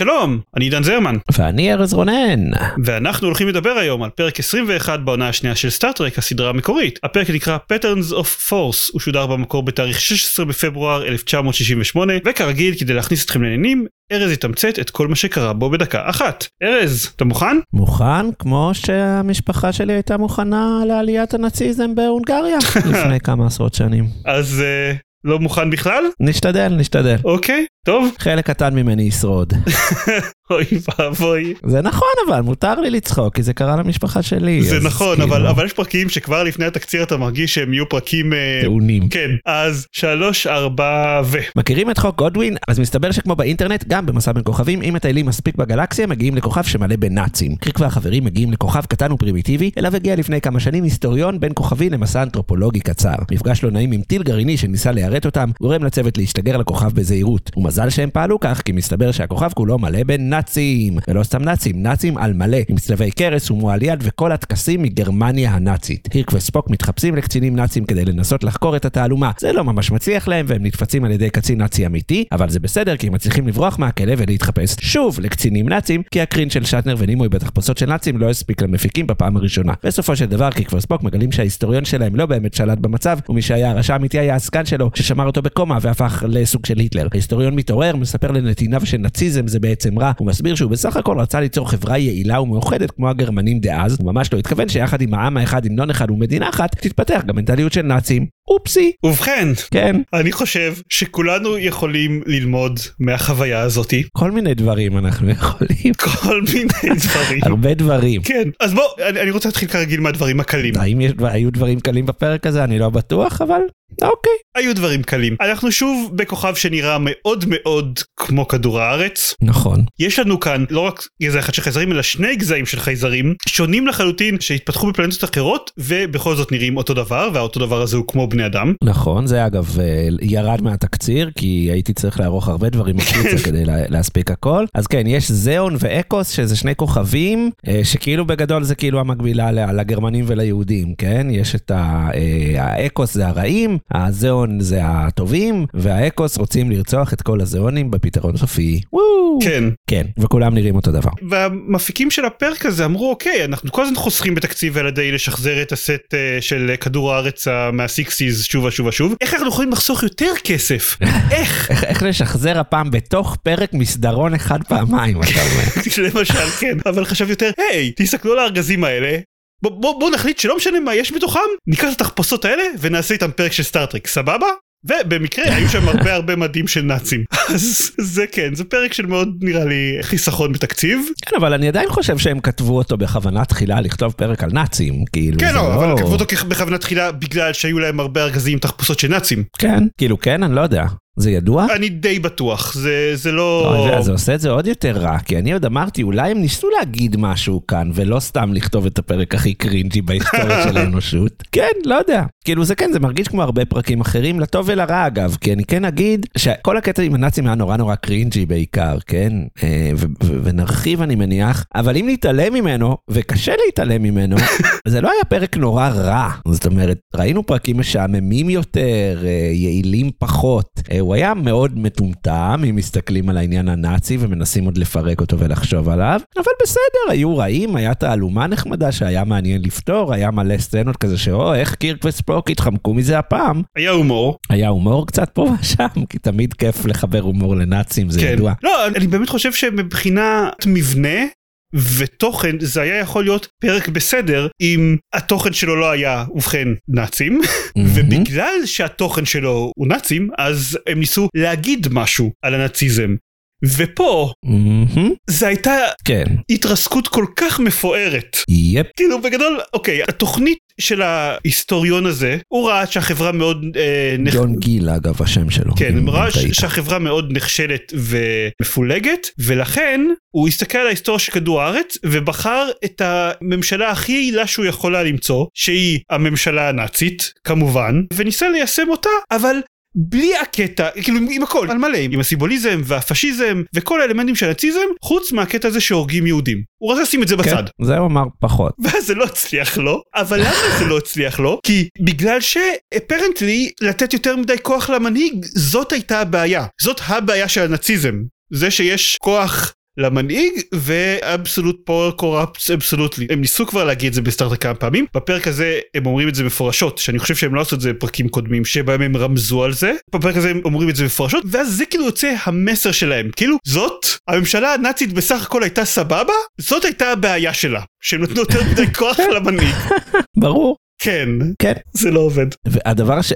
שלום, אני עידן זרמן, ואני ארז רונן. ואנחנו הולכים לדבר היום על פרק 21 בעונה השנייה של סטארט-טרק, הסדרה המקורית. הפרק נקרא Patterns of Force, הוא שודר במקור בתאריך 16 בפברואר 1968, וכרגיל, כדי להכניס אתכם לעניינים, ארז יתמצת את כל מה שקרה בו בדקה אחת. ארז, אתה מוכן? מוכן כמו שהמשפחה שלי הייתה מוכנה לעליית הנאציזם בהונגריה לפני כמה עשרות שנים. אז uh, לא מוכן בכלל? נשתדל, נשתדל. אוקיי, טוב. חלק קטן ממני ישרוד. אוי ואבוי. זה נכון אבל, מותר לי לצחוק, כי זה קרה למשפחה שלי. זה נכון, כאילו- אבל, אבל יש פרקים שכבר לפני התקציר אתה מרגיש שהם יהיו פרקים... אה, טעונים. כן, אז שלוש, ארבע ו... מכירים את חוק גודווין? אז מסתבר שכמו באינטרנט, גם במסע בין כוכבים, אם מטיילים מספיק בגלקסיה, מגיעים לכוכב שמלא בנאצים. קריק והחברים מגיעים לכוכב קטן ופרימיטיבי, אליו הגיע לפני כמה שנים היסטוריון בין כוכבי למסע אנתרופולוגי קצר. מפגש לא נעים עם טיל גרעיני שניסה ליירט אותם, גורם לצוות להשתגר לכוכב בזהירות. ומזל שהם פעלו כך, כי מסתבר שהכוכב כולו מלא בנאצים. ולא סתם נאצים, נאצים על מלא, עם צלבי קרס ומועל יד וכל הטקסים מגרמניה הנאצית. הירק וספוק מתחפשים לקצינים נאצים כדי לנסות לחקור את התעלומה. זה לא ממש מצליח להם, והם נתפסים על ידי קצין נאצי אמיתי, אבל זה בסדר כי הם מצליחים לברוח מהכלא ולהתחפש שוב לקצינים נאצים, כי הקרין של שטנר ונימוי בתחפושות של נאצים לא הספיק למפיקים בפעם הראשונה. בסופו של דבר, כי כבר ספוק מגלים שההיסטוריון שלהם לא באמת שלט במצב, ומי שהיה הרשע האמיתי היה הסגן שלו, ששמר אותו בקומה והפך לסוג של היטלר. ההיסטוריון מתעורר, מספר לנתיניו שנאציזם זה בעצם רע, הוא מסביר שהוא בסך הכל רצה ליצור חברה יעילה ומאוחדת כמו הגרמנים דאז, הוא ממש לא התכוון שיחד עם העם האחד, המנון אחד ומדינה אחת, תתפתח גם מנטליות של נאצים. אופסי. ובכן, כן, אני חושב שכולנו יכולים ללמוד מהחוויה הזאתי כל מיני דברים אנחנו יכולים. כל מיני דברים. הרבה דברים. כן, אז בוא, אני, אני רוצה להתחיל כרגיל מהדברים הקלים. האם יש, היו דברים קלים בפרק הזה? אני לא בטוח, אבל אוקיי. היו דברים קלים. אנחנו שוב בכוכב שנראה מאוד מאוד כמו כדור הארץ. נכון. יש לנו כאן לא רק גזע אחד של חייזרים אלא שני גזעים של חייזרים שונים לחלוטין שהתפתחו בפלנטות אחרות ובכל זאת נראים אותו דבר והאותו דבר הזה הוא כמו בני אדם. נכון, זה אגב אה, ירד מהתקציר, כי הייתי צריך לערוך הרבה דברים החוצה כדי לה- להספיק הכל. אז כן, יש זיאון ואקוס, שזה שני כוכבים, אה, שכאילו בגדול זה כאילו המקבילה לגרמנים וליהודים, כן? יש את ה- אה, האקוס זה הרעים, הזיאון זה הטובים, והאקוס רוצים לרצוח את כל הזיאונים בפתרון סופי. וואו. כן. כן, וכולם נראים אותו דבר. והמפיקים של הפרק הזה אמרו אוקיי אנחנו כל הזמן חוסכים בתקציב על ידי לשחזר את הסט של כדור הארץ אה, מהסיקסיס שוב ושוב ושוב איך אנחנו יכולים לחסוך יותר כסף איך איך, איך לשחזר הפעם בתוך פרק מסדרון אחד פעמיים, אתה אומר. למשל כן אבל חשב יותר היי תסתכלו על הארגזים האלה. בוא, בוא, בוא נחליט שלא משנה מה יש בתוכם ניקח את התחפושות האלה ונעשה איתם פרק של סטארטרק סבבה? ובמקרה היו שם הרבה הרבה מדים של נאצים אז זה כן זה פרק של מאוד נראה לי חיסכון בתקציב כן, אבל אני עדיין חושב שהם כתבו אותו בכוונה תחילה לכתוב פרק על נאצים, כאילו כן, לא, לא... אבל כתבו אותו בכוונה תחילה בגלל שהיו להם הרבה ארגזים תחפושות של נאצים. כן, כאילו כן, אני לא יודע. זה ידוע? אני די בטוח, זה זה לא... לא, זה- זה עושה את זה עוד יותר רע, כי אני עוד אמרתי, אולי הם ניסו להגיד משהו כאן, ולא סתם לכתוב את הפרק הכי cringy בהיסטוריה של האנושות. כן, לא יודע. כאילו זה כן, זה מרגיש כמו הרבה פרקים אחרים, לטוב ולרע אגב, כי אני כן אגיד שכל הקטע עם הנאצים היה נורא נורא cringy בעיקר, כן? אה, ונרחיב אני מניח, אבל אם נתעלם ממנו, וקשה להתעלם ממנו, זה לא היה פרק נורא רע. זאת אומרת, ראינו פרקים משעממים יותר, אה, יעילים פחות. הוא היה מאוד מטומטם, אם מסתכלים על העניין הנאצי ומנסים עוד לפרק אותו ולחשוב עליו, אבל בסדר, היו רעים, היה תעלומה נחמדה שהיה מעניין לפתור, היה מלא סצנות כזה שאו, איך קירק וספוק התחמקו מזה הפעם. היה הומור. היה הומור קצת פה ושם, כי תמיד כיף לחבר הומור לנאצים, זה כן. ידוע. לא, אני באמת חושב שמבחינת מבנה ותוכן זה היה יכול להיות פרק בסדר אם התוכן שלו לא היה ובכן נאצים. ובגלל שהתוכן שלו הוא נאצים אז הם ניסו להגיד משהו על הנאציזם. ופה מהמם, זה הייתה כן, התרסקות כל כך מפוארת. יפ, כאילו בגדול אוקיי התוכנית של ההיסטוריון הזה, הוא ראה שהחברה מאוד... אה, נכ- ג'ון גיל אגב השם שלו. כן, הוא ראה טעית. שהחברה מאוד נכשלת ומפולגת, ולכן הוא הסתכל על ההיסטוריה של כדור הארץ ובחר את הממשלה הכי יעילה שהוא יכול היה למצוא, שהיא הממשלה הנאצית, כמובן, וניסה ליישם אותה, אבל בלי הקטע, כאילו עם, הכל, על מלא, עם הסימבוליזם והפשיזם וכל האלמנטים של הנאציזם, חוץ מהקטע הזה שהורגים יהודים. הוא רצה לשים את זה כן, בצד. זה הוא אמר פחות. ואז זה לא הצליח לו, אבל למה זה לא הצליח לו? כי בגלל שאפרנטלי לתת יותר מדי כוח למנהיג זאת הייתה הבעיה. זאת הבעיה של הנאציזם. זה שיש כוח למנהיג ואבסולוט פור קורפט אבסולוטלי. הם ניסו כבר להגיד את זה בסטארט כמה פעמים. בפרק הזה הם אומרים את זה מפורשות, שאני חושב שהם לא עשו את זה בפרקים קודמים שבהם הם רמזו על זה. בפרק הזה הם אומרים את זה מפורשות, ואז זה כאילו יוצא המסר שלהם. כאילו זאת, הממשלה הנאצית בסך הכל הייתה סבבה, זאת הייתה הבעיה שלה. שהם נתנו יותר מדי כוח למנהיג. ברור. כן, כן. זה לא עובד. והדבר ש...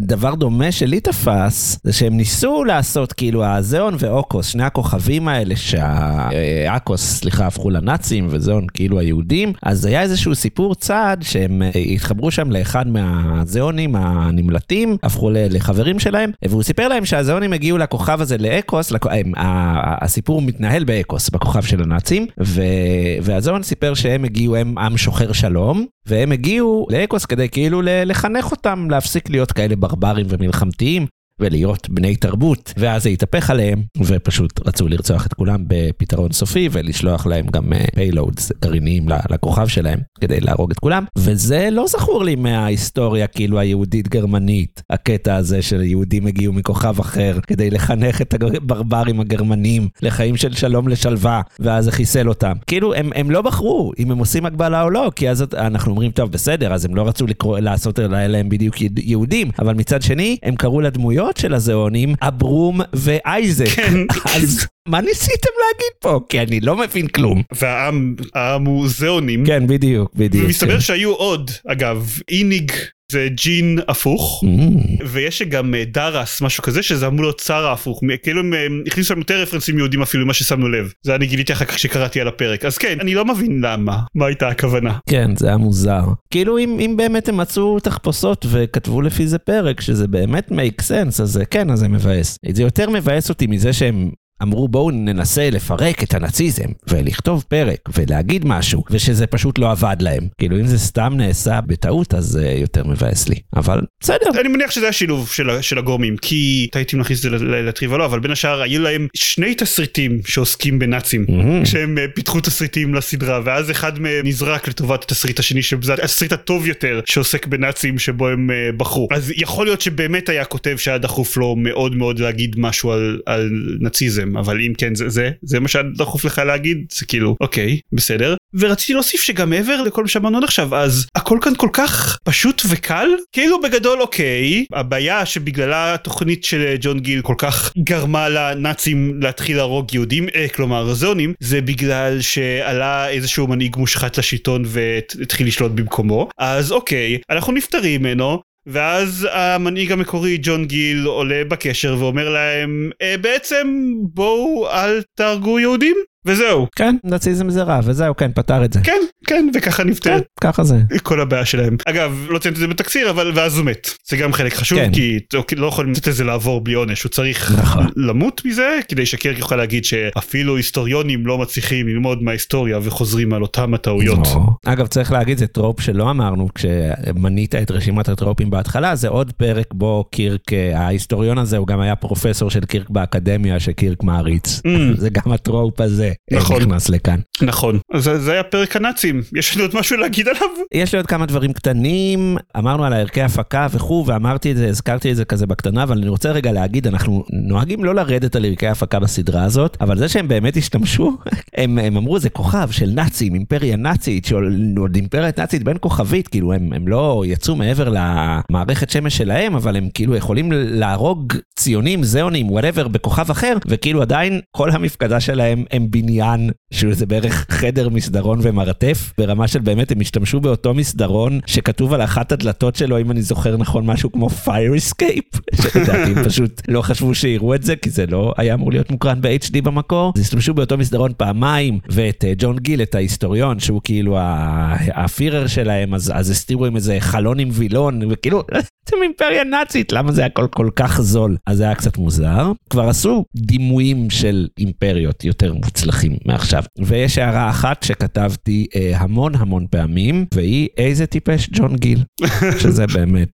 דבר דומה שלי תפס, זה שהם ניסו לעשות כאילו הזיאון ואוקוס, שני הכוכבים האלה שהאקוס, סליחה, הפכו לנאצים וזיאון כאילו היהודים, אז היה איזשהו סיפור צד שהם אה, התחברו שם לאחד מהזיאונים הנמלטים, הפכו לחברים שלהם, והוא סיפר להם שהזיאונים הגיעו לכוכב הזה לאקוס, לכ... הם, הסיפור מתנהל באקוס, בכוכב של הנאצים, ו... והזיאון סיפר שהם הגיעו, הם עם שוחר שלום, והם הגיעו לאקוס כדי כאילו לחנך אותם להפסיק להיות כאלה ברברים ומלחמתיים. ולהיות בני תרבות, ואז זה התהפך עליהם, ופשוט רצו לרצוח את כולם בפתרון סופי, ולשלוח להם גם פיילודס גרעיניים ל- לכוכב שלהם, כדי להרוג את כולם, וזה לא זכור לי מההיסטוריה כאילו היהודית-גרמנית, הקטע הזה של יהודים הגיעו מכוכב אחר, כדי לחנך את הברברים הגרמנים לחיים של שלום לשלווה, ואז זה חיסל אותם. כאילו, הם, הם לא בחרו אם הם עושים הגבלה או לא, כי אז אנחנו אומרים, טוב, בסדר, אז הם לא רצו לקרוא, לעשות להם בדיוק יהודים, אבל מצד שני, הם קראו לדמויות של הזיאונים, אברום ואייזק. כן. אז מה ניסיתם להגיד פה? כי אני לא מבין כלום. והעם, העם הוא זיאונים. כן, בדיוק, בדיוק. ומסתבר כן. שהיו עוד, אגב, איניג זה ג'ין הפוך. Mm, ויש גם אה, דרס משהו כזה שזה אמור להיות צאר ההפוך כאילו הם הכניסו שם יותר רפרנסים יהודים אפילו ממה ששמנו לב זה אני גיליתי אחר כך שקראתי על הפרק אז כן אני לא מבין למה מה הייתה הכוונה כן, זה היה מוזר. כאילו, אם, אם באמת הם מצאו תחפושות וכתבו לפי זה פרק, שזה באמת make sense, אז כן, אז זה מבאס. זה יותר מבאס אותי מזה שהם... אמרו בואו ננסה לפרק את הנאציזם ולכתוב פרק ולהגיד משהו ושזה פשוט לא עבד להם. כאילו אם זה סתם נעשה בטעות אז זה יותר מבאס לי. אבל בסדר. אני מניח שזה השילוב של, של הגורמים כי הייתי מכניס את זה ל- ל- לטריב או לא אבל בין השאר היו להם שני תסריטים שעוסקים בנאצים מהמם. כשהם אה, פיתחו תסריטים לסדרה ואז אחד מהם נזרק לטובת התסריט השני שזה התסריט הטוב יותר שעוסק בנאצים שבו הם אה, בחרו אז יכול להיות שבאמת היה כותב שהיה דחוף לו מאוד מאוד להגיד משהו על, על נאציזם אבל אם כן זה זה זה מה שהיה דחוף לך להגיד זה כאילו אוקיי בסדר. ורציתי להוסיף שגם מעבר לכל מה שאמרנו עד עכשיו אז הכל כאן כל כך פשוט וקל כאילו בגדול אוקיי הבעיה שבגללה התוכנית של ג'ון גיל כל כך גרמה לנאצים להתחיל להרוג יהודים אה, כלומר זונים זה בגלל שעלה איזשהו מנהיג מושחת לשלטון והתחיל לשלוט במקומו. אז אוקיי אנחנו נפטרים ממנו ואז המנהיג המקורי ג'ון גיל עולה בקשר ואומר להם אה, בעצם בואו אל תהרגו יהודים וזהו כן, נאציזם זה רע וזהו, כן, פתר את זה. כן כן וככה כן, נפתרת ככה זה. כל הבעיה שלהם אגב לא ציינתי את זה בתקציר אבל ואז הוא מת זה גם חלק חשוב כן. כי אוקיי, לא יכולים לתת לזה לעבור בלי עונש הוא צריך נכון. למות מזה כדי שקירק יוכל להגיד שאפילו היסטוריונים לא מצליחים ללמוד מההיסטוריה וחוזרים על אותם הטעויות. או. אגב, צריך להגיד, זה trope שלא אמרנו כשמנית את רשימת הטרופים בהתחלה, זה עוד פרק בו קירק, אה, ההיסטוריון הזה, הוא גם היה פרופסור של קירק באקדמיה שקירק מעריץ. Mm. זה גם הטרופ הזה נכון. נכנס לכאן. נכון אז זה- היה פרק הנאצים יש לי עוד משהו להגיד עליו? יש לי עוד כמה דברים קטנים, אמרנו על הערכי הפקה וכו', ואמרתי את זה, הזכרתי את זה כזה בקטנה, אבל אני רוצה רגע להגיד, אנחנו נוהגים לא לרדת על ערכי הפקה בסדרה הזאת, אבל זה שהם באמת השתמשו, הם, הם אמרו זה כוכב של נאצים, אימפריה נאצית, שעוד אימפריה נאצית בין כוכבית, כאילו הם, הם לא יצאו מעבר למערכת שמש שלהם, אבל הם כאילו יכולים להרוג ציונים, זיונים, whatever, בכוכב אחר, וכאילו עדיין כל המפקדה שלהם הם בניין שזה בערך חדר מסדרון ומרתף ברמה של באמת הם השתמשו באותו מסדרון שכתוב על אחת הדלתות שלו אם אני זוכר נכון משהו כמו fire escape שלדעתי הם פשוט לא חשבו שיראו את זה כי זה לא היה אמור להיות מוקרן ב-HD במקור. אז השתמשו באותו מסדרון פעמיים ואת אה, ג'ון גיל את ההיסטוריון שהוא כאילו הפירר שלהם אז אז הסתירו עם איזה חלון עם וילון וכאילו אתם אימפריה נאצית. למה זה היה כל, כל כך זול? אז זה היה קצת מוזר. כבר עשו דימויים של אימפריות יותר מוצלחים מעכשיו. ויש הערה אחת שכתבתי אה, המון המון פעמים והיא איזה טיפש ג'ון גיל שזה באמת.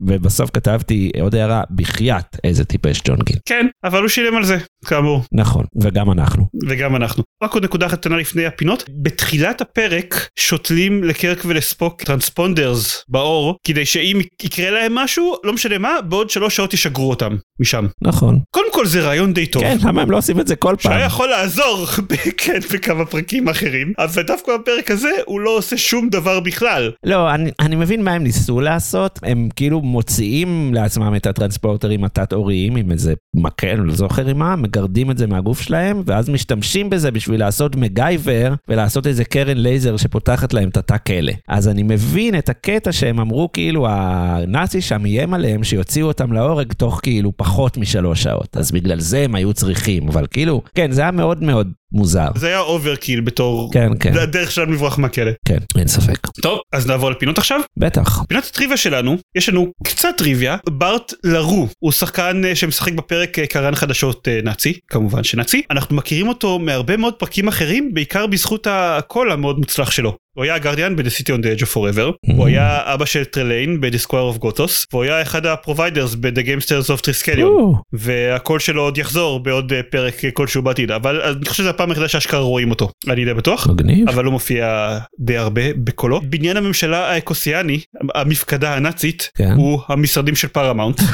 ובסוף כתבתי עוד הערה בחייאת איזה טיפש ג'ון גיל כן, אבל הוא שילם על זה, כאמור. נכון וגם אנחנו וגם אנחנו. רק עוד נקודה קטנה לפני הפינות. בתחילת הפרק שותלים לקירק ולספוק transponders בעור, כדי שאם יקרה להם משהו, לא משנה מה, בעוד שלוש שעות ישגרו אותם משם. נכון קודם כל זה רעיון די טוב. כן למה הם לא עושים את זה כל פעם שהיה יכול לעזור כן, בכמה פרקים אחרים, אבל דווקא בפרק הזה הוא לא עושה שום דבר בכלל. לא, אני, אני מבין מה הם ניסו לעשות, הם כאילו מוציאים לעצמם את הטרנספורטרים התת-עוריים עם איזה מקל, לא זוכר עם מה, מגרדים את זה מהגוף שלהם, ואז משתמשים בזה בשביל לעשות מגייבר ולעשות איזה קרן לייזר שפותחת להם את התא כלא. אז אני מבין את הקטע שהם אמרו כאילו הנאצי שם איים עליהם שיוציאו אותם להורג תוך כאילו פחות משלוש שעות, אז בגלל זה הם היו צריכים, אבל כאילו, כן, זה היה מאוד מאוד מוזר. זה היה overkill בתור כן, כן, זה הדרך שלנו לברוח מהכלא. כן, אין ספק. טוב, אז נעבור לפינות עכשיו. בטח. פינת הטריוויה שלנו, יש לנו קצת טריוויה, בארט לרו הוא שחקן אה, שמשחק בפרק אה, קריין חדשות אה, נאצי, כמובן שנאצי, אנחנו מכירים אותו מהרבה מאוד פרקים אחרים, בעיקר בזכות הקול המאוד מוצלח שלו. הוא היה הגרדיאן ב-The City on the Edge of Forever, הוא היה אבא של טרליין ב- The Squire of Gothos, והוא היה אחד ה providers ב-The Gamesters of Triskelion, או, והקול שלו עוד יחזור בעוד אה, פרק אה, כלשהו בעתיד, אבל אני חושב שזו הפעם היחידה שאשכרה רואים אותו, אני די בטוח. מגניב. אבל הוא מופיע די הרבה בקולו. בניין הממשלה האקוסיאני, המפקדה הנאצית, כן. הוא המשרדים של פארמאונט.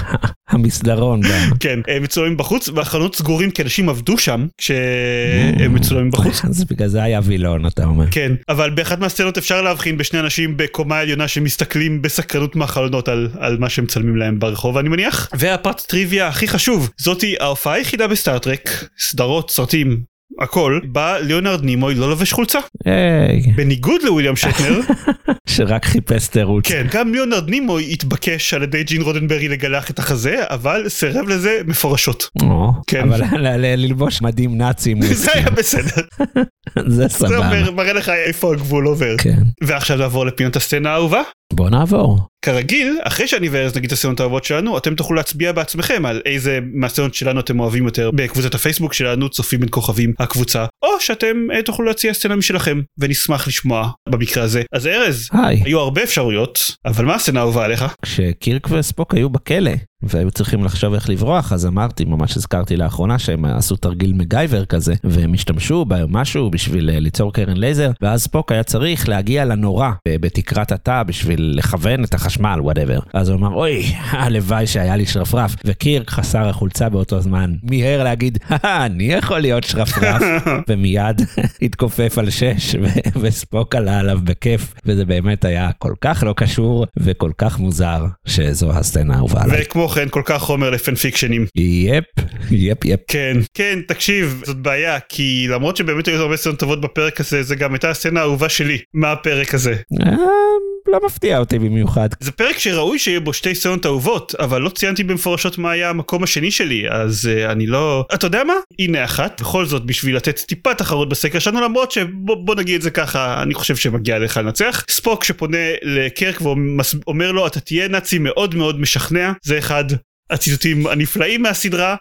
המסדרון. ב- כן, הם מצולמים בחוץ, והחלונות סגורים כי אנשים עבדו שם כשהם מצולמים בחוץ. אז בגלל זה היה וילון, אתה אומר. כן, אבל באחת מהסצנות אפשר להבחין בשני אנשים בקומה עליונה שמסתכלים בסקרנות מהחלונות על, על מה שהם מצלמים להם ברחוב אני מניח. והפרט טריוויה הכי חשוב, זאתי ההופעה היחידה בסטארטרק, סדרות, סרטים, הכל, בה ליאונרד נימוי לא לובש חולצה. היי, בניגוד לוויליאם שטנר, שרק חיפש תירוץ. כן, גם ליאונרד נימוי התבקש על ידי ג'ין רודנברי לגלח את החזה, אבל סירב לזה מפורשות. או, כן. אבל ללבוש מדים נאצים, זה היה בסדר, זה זה סבבה. אומר, מראה לך איפה הגבול עובר. כן. ועכשיו נעבור לפינות הסצנה האהובה. בוא נעבור. כרגיל, אחרי שאני וארז נגיד את הסצנות האהובות שלנו, אתם תוכלו להצביע בעצמכם על איזה מהסצנות שלנו אתם אוהבים יותר בקבוצת הפייסבוק שלנו, צופים בין כוכבים הקבוצה, או שאתם אה, תוכלו להציע סצנה משלכם, ונשמח לשמוע במקרה הזה. אז ארז, היי. היו הרבה אפשרויות, אבל מה הסצנה האהובה עליך? כשקירק וספוק היו בכלא והיו צריכים לחשוב איך לברוח אז אמרתי ממש הזכרתי לאחרונה שהם עשו תרגיל מקגייבר כזה והם השתמשו במשהו בשביל אה, ליצור קרן לייזר ואז ספוק היה צריך להגיע לנורה בתקרת התא בשביל לכוון את החשמל whatever אז הוא אמר אוי הלוואי שהיה לי שרפרף. וקירק חסר החולצה באותו זמן מיהר להגיד "הא, אני יכול להיות שרפרף. ומיד התכופף על שש וספוק עלה עליו בכיף וזה באמת היה כל כך לא קשור וכל כך מוזר שזו הסצנה האהובה עליי. וכמו כן, כל כך חומר לפן פיקשנים. יפ, יפ, יפ. כן, כן, תקשיב, זאת בעיה, כי למרות שבאמת היו הרבה סצנות טובות בפרק הזה, זה גם הייתה הסצנה האהובה שלי מהפרק הזה. לא מפתיע אותי במיוחד. זה פרק שראוי שיהיה בו שתי סצנות אהובות, אבל לא ציינתי במפורשות מה היה המקום השני שלי, אז uh, אני לא... אתה יודע מה? הנה אחת, בכל זאת בשביל לתת טיפה תחרות בסקר שלנו, למרות שבוא נגיד את זה ככה, אני חושב שמגיע לך לנצח. ספוק שפונה לקרק ואומר לו אתה תהיה נאצי מאוד מאוד משכנע, זה אחד הציטוטים הנפלאים מהסדרה.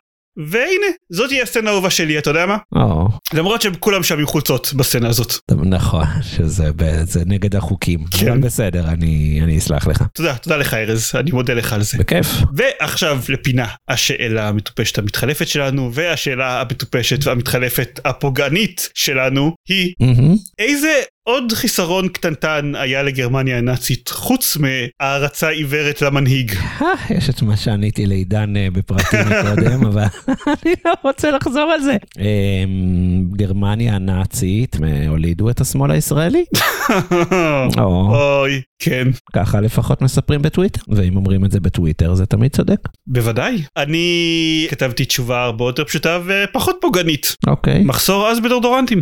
והנה, זאת תהיה הסצנה האהובה שלי, אתה יודע מה? או, למרות שכולם שם עם חולצות בסצנה הזאת. נכון, שזה נגד החוקים. כן. בסדר, אני אני אסלח לך. תודה, תודה לך ארז, אני מודה לך על זה. בכיף. ועכשיו לפינה השאלה המטופשת המתחלפת שלנו והשאלה המטופשת והמתחלפת הפוגענית שלנו היא מהמם. איזה עוד חיסרון קטנטן היה לגרמניה הנאצית, חוץ מהערצה עיוורת למנהיג. אה, יש את מה שעניתי לעידן אה, בפרטים מקודם, אבל אני לא רוצה לחזור על זה. אמ, גרמניה הנאצית, אה, הולידו את השמאל הישראלי? או, אוי, כן, ככה לפחות מספרים בטוויטר, ואם אומרים את זה בטוויטר זה תמיד צודק. בוודאי. אני כתבתי תשובה הרבה יותר פשוטה ופחות פוגענית. אוקיי. מחסור אז בדורדורנטים.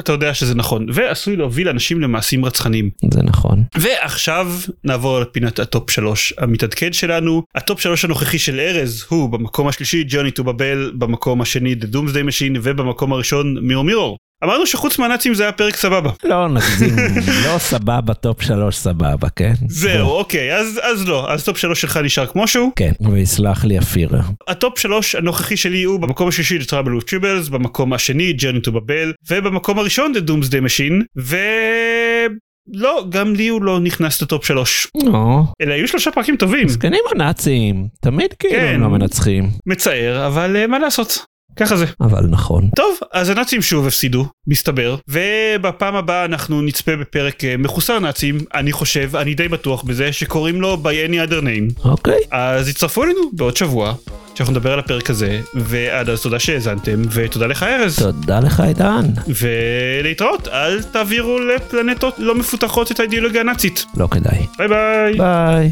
אתה יודע שזה נכון, ועשוי להוביל אנשים למעשים רצחניים. זה נכון. ועכשיו נעבור לפינת הטופ 3 המתעדכן שלנו. הטופ 3 הנוכחי של ארז הוא במקום השלישי Journey to Babel, במקום השני The Doomsday Machine ובמקום הראשון Mirror, Mirror. אמרנו שחוץ מהנאצים זה היה פרק סבבה. לא נגזים, לא סבבה, טופ שלוש סבבה, כן? זהו, אוקיי, אז, אז לא, אז טופ 3 שלך נשאר כמו שהוא. כן, ויסלח לי אפירה. הטופ 3 הנוכחי שלי הוא במקום השלישי The Trouble with Tribbles, במקום השני Journey to Babel, ובמקום הראשון The Doomsday Machine, ו... לא, גם לי הוא לא נכנס לטופ 3. או, אלה היו שלושה פרקים טובים. זקנים הנאצים, תמיד כאילו כן. הם לא מנצחים, מצער, אבל אה, מה לעשות? ככה זה. אבל נכון. טוב, אז הנאצים שוב הפסידו, מסתבר, ובפעם הבאה אנחנו נצפה בפרק אה, מחוסר נאצים, אני חושב, אני די בטוח בזה, שקוראים לו by any other name. אוקיי, אז הצטרפו אלינו בעוד שבוע, שאנחנו נדבר על הפרק הזה, ועד אז תודה שהאזנתם, ותודה לך ארז. תודה לך עידן. ולהתראות, אל תעבירו לפלנטות לא מפותחות את האידיאולוגיה הנאצית. לא כדאי. ביי ביי. ביי.